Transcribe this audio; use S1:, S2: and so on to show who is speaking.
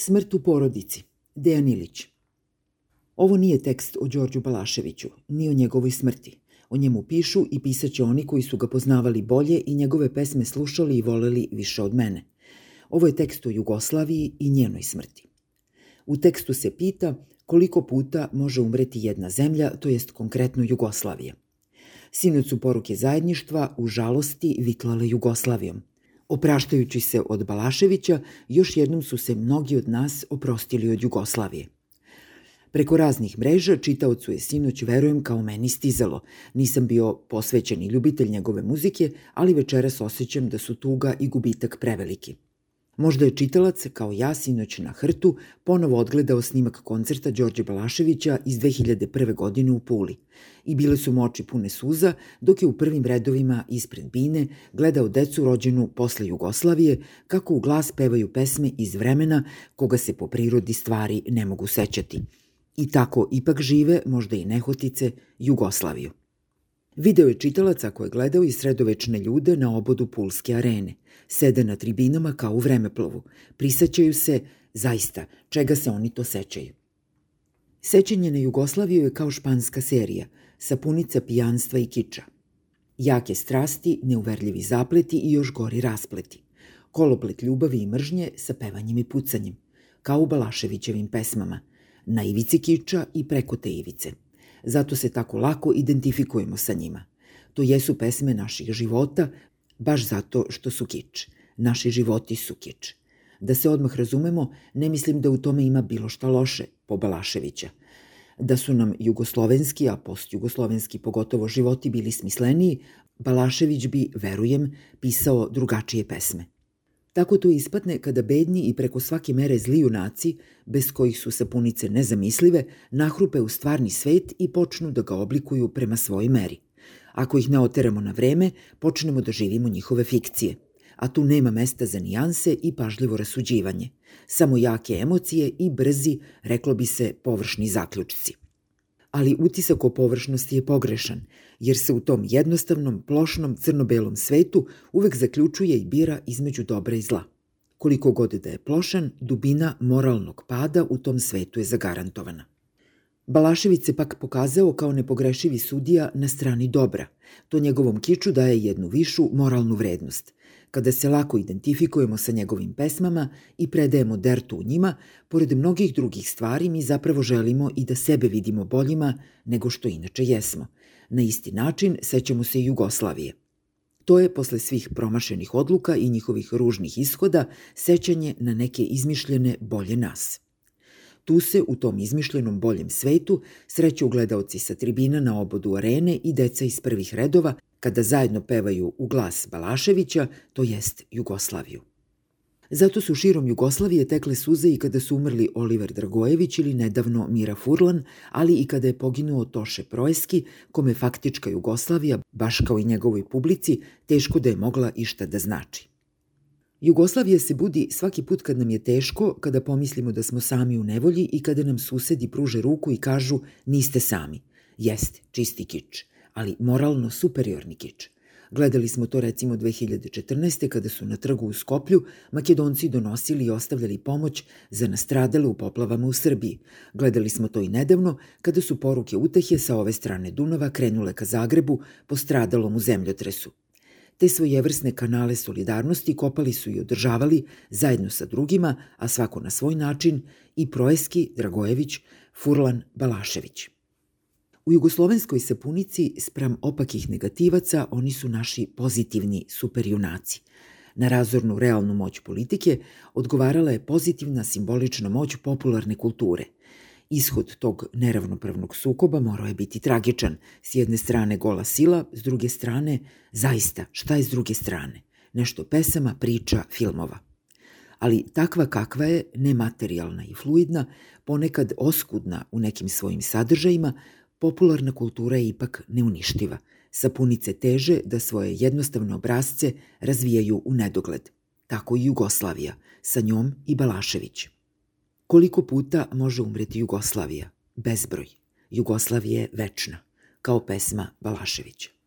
S1: Smrt u porodici. Dejan Ilić. Ovo nije tekst o Đorđu Balaševiću, ni o njegovoj smrti. O njemu pišu i pisaće oni koji su ga poznavali bolje i njegove pesme slušali i voleli više od mene. Ovo je tekst o Jugoslaviji i njenoj smrti. U tekstu se pita koliko puta može umreti jedna zemlja, to jest konkretno Jugoslavija. Sinoć su poruke zajedništva u žalosti vitlale Jugoslavijom. Opraštajući se od Balaševića, još jednom su se mnogi od nas oprostili od Jugoslavije. Preko raznih mreža čitaocu je sinoć, verujem, kao meni stizalo. Nisam bio posvećeni ljubitelj njegove muzike, ali večeras osjećam da su tuga i gubitak preveliki. Možda je čitalac, kao ja sinoć na hrtu, ponovo odgledao snimak koncerta Đorđe Balaševića iz 2001. godine u Puli. I bile su mu oči pune suza, dok je u prvim redovima ispred bine gledao decu rođenu posle Jugoslavije, kako u glas pevaju pesme iz vremena koga se po prirodi stvari ne mogu sećati. I tako ipak žive, možda i nehotice, Jugoslaviju. Video je čitalac ako je gledao i sredovečne ljude na obodu Pulske arene. Sede na tribinama kao u vremeplovu. Prisećaju se, zaista, čega se oni to sećaju. Sećanje na Jugoslaviju je kao španska serija, sapunica pijanstva i kiča. Jake strasti, neuverljivi zapleti i još gori raspleti. Koloplet ljubavi i mržnje sa pevanjem i pucanjem, kao u Balaševićevim pesmama, na ivici kiča i preko te ivice – zato se tako lako identifikujemo sa njima. To jesu pesme naših života, baš zato što su kič. Naši životi su kič. Da se odmah razumemo, ne mislim da u tome ima bilo šta loše, po Balaševića. Da su nam jugoslovenski, a postjugoslovenski pogotovo životi bili smisleniji, Balašević bi, verujem, pisao drugačije pesme. Tako to ispadne kada bedni i preko svake mere zli junaci, bez kojih su sapunice nezamislive, nahrupe u stvarni svet i počnu da ga oblikuju prema svojoj meri. Ako ih ne oteramo na vreme, počnemo da živimo njihove fikcije. A tu nema mesta za nijanse i pažljivo rasuđivanje. Samo jake emocije i brzi, reklo bi se, površni zaključci ali utisak o površnosti je pogrešan, jer se u tom jednostavnom, plošnom, crno-belom svetu uvek zaključuje i bira između dobra i zla. Koliko god da je plošan, dubina moralnog pada u tom svetu je zagarantovana. Balašević se pak pokazao kao nepogrešivi sudija na strani dobra. To njegovom kiču daje jednu višu moralnu vrednost. Kada se lako identifikujemo sa njegovim pesmama i predajemo dertu u njima, pored mnogih drugih stvari mi zapravo želimo i da sebe vidimo boljima nego što inače jesmo. Na isti način sećamo se Jugoslavije. To je, posle svih promašenih odluka i njihovih ružnih ishoda, sećanje na neke izmišljene bolje nas. Tu se, u tom izmišljenom boljem svetu, sreću gledaoci sa tribina na obodu arene i deca iz prvih redova kada zajedno pevaju u glas Balaševića, to jest Jugoslaviju. Zato su širom Jugoslavije tekle suze i kada su umrli Oliver Dragojević ili nedavno Mira Furlan, ali i kada je poginuo Toše Proeski, kome faktička Jugoslavija, baš kao i njegovoj publici, teško da je mogla išta da znači. Jugoslavija se budi svaki put kad nam je teško, kada pomislimo da smo sami u nevolji i kada nam susedi pruže ruku i kažu niste sami. Jeste, čisti kič ali moralno superiorni kič. Gledali smo to recimo 2014. kada su na trgu u Skoplju Makedonci donosili i ostavljali pomoć za nastradale u poplavama u Srbiji. Gledali smo to i nedavno kada su poruke utehe sa ove strane Dunava krenule ka Zagrebu po stradalom u zemljotresu. Te svojevrsne kanale solidarnosti kopali su i održavali zajedno sa drugima, a svako na svoj način, i Proeski, Dragojević, Furlan, Balašević. U jugoslovenskoj sapunici, sprem opakih negativaca, oni su naši pozitivni superjunaci. Na razornu realnu moć politike odgovarala je pozitivna simbolična moć popularne kulture. Ishod tog neravnopravnog sukoba morao je biti tragičan. S jedne strane gola sila, s druge strane, zaista, šta je s druge strane? Nešto pesama, priča, filmova ali takva kakva je, nematerijalna i fluidna, ponekad oskudna u nekim svojim sadržajima, popularna kultura je ipak neuništiva. Sapunice teže da svoje jednostavne obrazce razvijaju u nedogled. Tako i Jugoslavija, sa njom i Balašević. Koliko puta može umreti Jugoslavija? Bezbroj. Jugoslavija je večna, kao pesma Balaševića.